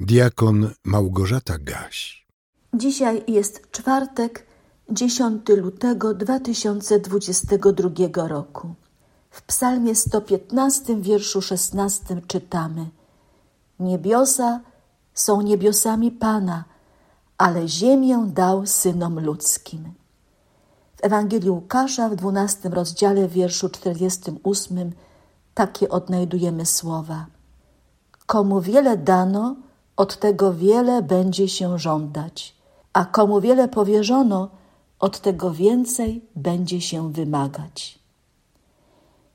Diakon Małgorzata Gaś. Dzisiaj jest czwartek, 10 lutego 2022 roku. W Psalmie 115, wierszu 16 czytamy: Niebiosa są niebiosami Pana, ale ziemię dał synom ludzkim. W Ewangelii Łukasza w 12 rozdziale, wierszu 48, takie odnajdujemy słowa: Komu wiele dano, od tego wiele będzie się żądać, a komu wiele powierzono, od tego więcej będzie się wymagać.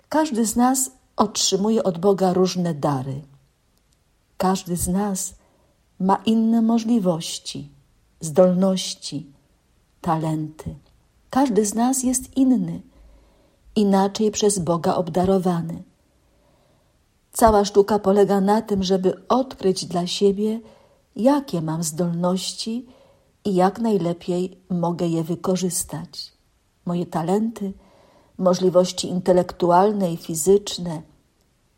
Każdy z nas otrzymuje od Boga różne dary. Każdy z nas ma inne możliwości, zdolności, talenty. Każdy z nas jest inny, inaczej przez Boga obdarowany. Cała sztuka polega na tym, żeby odkryć dla siebie, jakie mam zdolności i jak najlepiej mogę je wykorzystać. Moje talenty, możliwości intelektualne i fizyczne,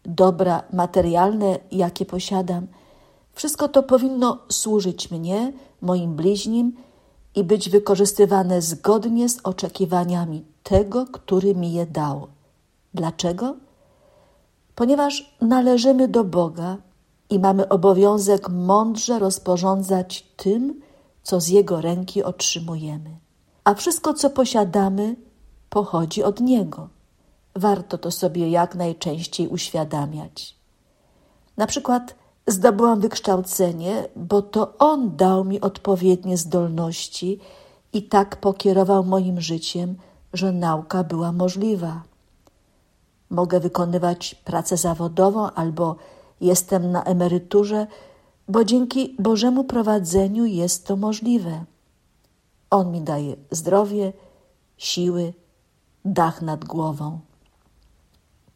dobra materialne, jakie posiadam, wszystko to powinno służyć mnie, moim bliźnim i być wykorzystywane zgodnie z oczekiwaniami tego, który mi je dał. Dlaczego? Ponieważ należymy do Boga i mamy obowiązek mądrze rozporządzać tym, co z Jego ręki otrzymujemy. A wszystko, co posiadamy, pochodzi od Niego. Warto to sobie jak najczęściej uświadamiać. Na przykład zdobyłam wykształcenie, bo to On dał mi odpowiednie zdolności i tak pokierował moim życiem, że nauka była możliwa mogę wykonywać pracę zawodową albo jestem na emeryturze, bo dzięki Bożemu prowadzeniu jest to możliwe. On mi daje zdrowie, siły, dach nad głową.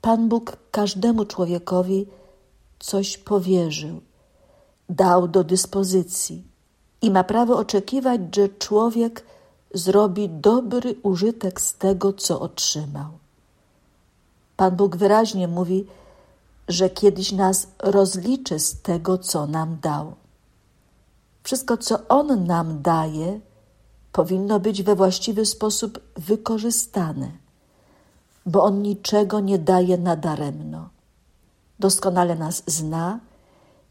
Pan Bóg każdemu człowiekowi coś powierzył, dał do dyspozycji i ma prawo oczekiwać, że człowiek zrobi dobry użytek z tego, co otrzymał. Pan Bóg wyraźnie mówi, że kiedyś nas rozliczy z tego, co nam dał. Wszystko, co On nam daje, powinno być we właściwy sposób wykorzystane, bo On niczego nie daje nadaremno. Doskonale nas zna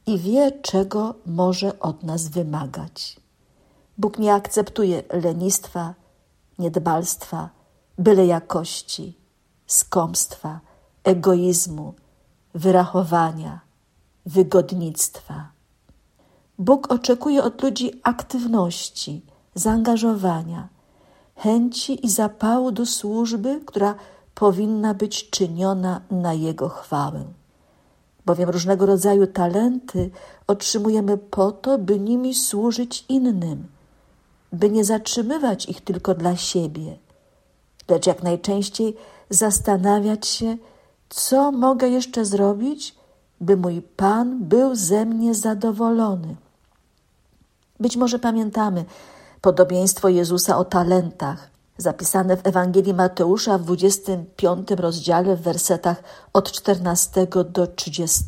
i wie, czego może od nas wymagać. Bóg nie akceptuje lenistwa, niedbalstwa, byle jakości skąpstwa, egoizmu, wyrachowania, wygodnictwa. Bóg oczekuje od ludzi aktywności, zaangażowania, chęci i zapału do służby, która powinna być czyniona na Jego chwałę. Bowiem różnego rodzaju talenty otrzymujemy po to, by nimi służyć innym, by nie zatrzymywać ich tylko dla siebie, lecz jak najczęściej zastanawiać się, co mogę jeszcze zrobić, by mój Pan był ze mnie zadowolony. Być może pamiętamy podobieństwo Jezusa o talentach, zapisane w Ewangelii Mateusza w 25 rozdziale w wersetach od 14 do 30.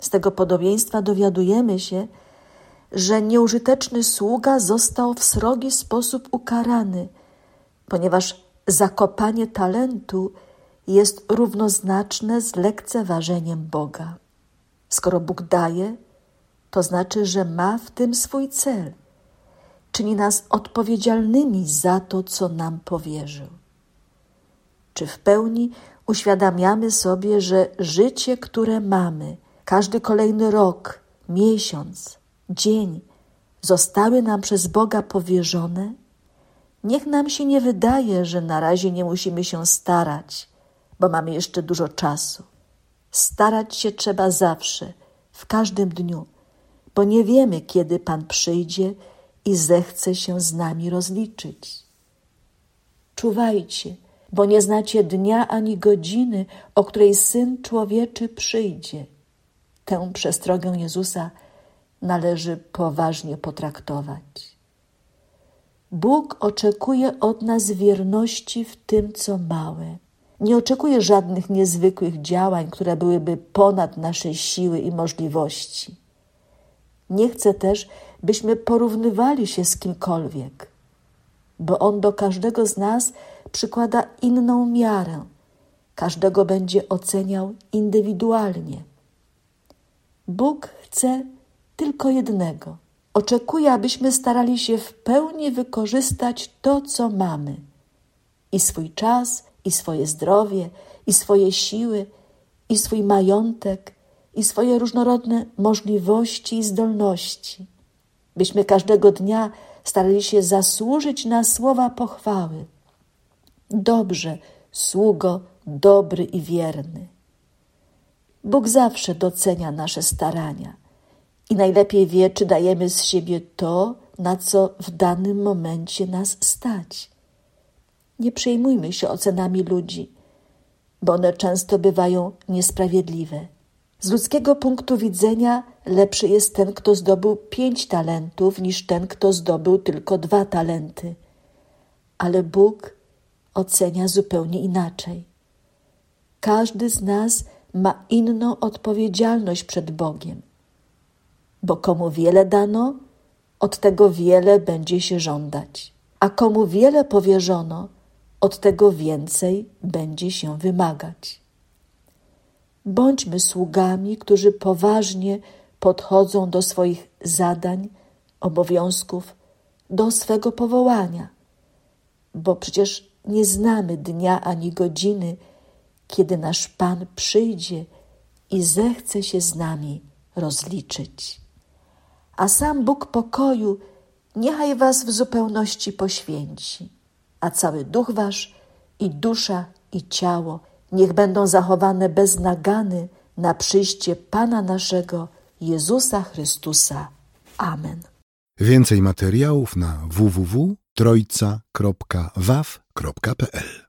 Z tego podobieństwa dowiadujemy się, że nieużyteczny sługa został w srogi sposób ukarany, ponieważ zakopanie talentu jest równoznaczne z lekceważeniem Boga. Skoro Bóg daje, to znaczy, że ma w tym swój cel. Czyni nas odpowiedzialnymi za to, co nam powierzył. Czy w pełni uświadamiamy sobie, że życie, które mamy, każdy kolejny rok, miesiąc, dzień, zostały nam przez Boga powierzone? Niech nam się nie wydaje, że na razie nie musimy się starać, bo mamy jeszcze dużo czasu. Starać się trzeba zawsze, w każdym dniu, bo nie wiemy, kiedy Pan przyjdzie i zechce się z nami rozliczyć. Czuwajcie, bo nie znacie dnia ani godziny, o której Syn Człowieczy przyjdzie. Tę przestrogę Jezusa należy poważnie potraktować. Bóg oczekuje od nas wierności w tym, co małe. Nie oczekuje żadnych niezwykłych działań, które byłyby ponad nasze siły i możliwości. Nie chce też, byśmy porównywali się z kimkolwiek, bo On do każdego z nas przykłada inną miarę. Każdego będzie oceniał indywidualnie. Bóg chce tylko jednego. Oczekuje, abyśmy starali się w pełni wykorzystać to, co mamy i swój czas, i swoje zdrowie, i swoje siły, i swój majątek, i swoje różnorodne możliwości i zdolności, byśmy każdego dnia starali się zasłużyć na słowa pochwały. Dobrze, sługo, dobry i wierny. Bóg zawsze docenia nasze starania i najlepiej wie, czy dajemy z siebie to, na co w danym momencie nas stać. Nie przejmujmy się ocenami ludzi, bo one często bywają niesprawiedliwe. Z ludzkiego punktu widzenia lepszy jest ten, kto zdobył pięć talentów, niż ten, kto zdobył tylko dwa talenty. Ale Bóg ocenia zupełnie inaczej. Każdy z nas ma inną odpowiedzialność przed Bogiem, bo komu wiele dano, od tego wiele będzie się żądać, a komu wiele powierzono, od tego więcej będzie się wymagać. Bądźmy sługami, którzy poważnie podchodzą do swoich zadań, obowiązków, do swego powołania, bo przecież nie znamy dnia ani godziny, kiedy nasz Pan przyjdzie i zechce się z nami rozliczyć. A sam Bóg pokoju niechaj Was w zupełności poświęci, a cały duch Wasz i dusza i ciało niech będą zachowane bez nagany na przyjście Pana naszego Jezusa Chrystusa. Amen. Więcej materiałów na www.trojca.waw.pl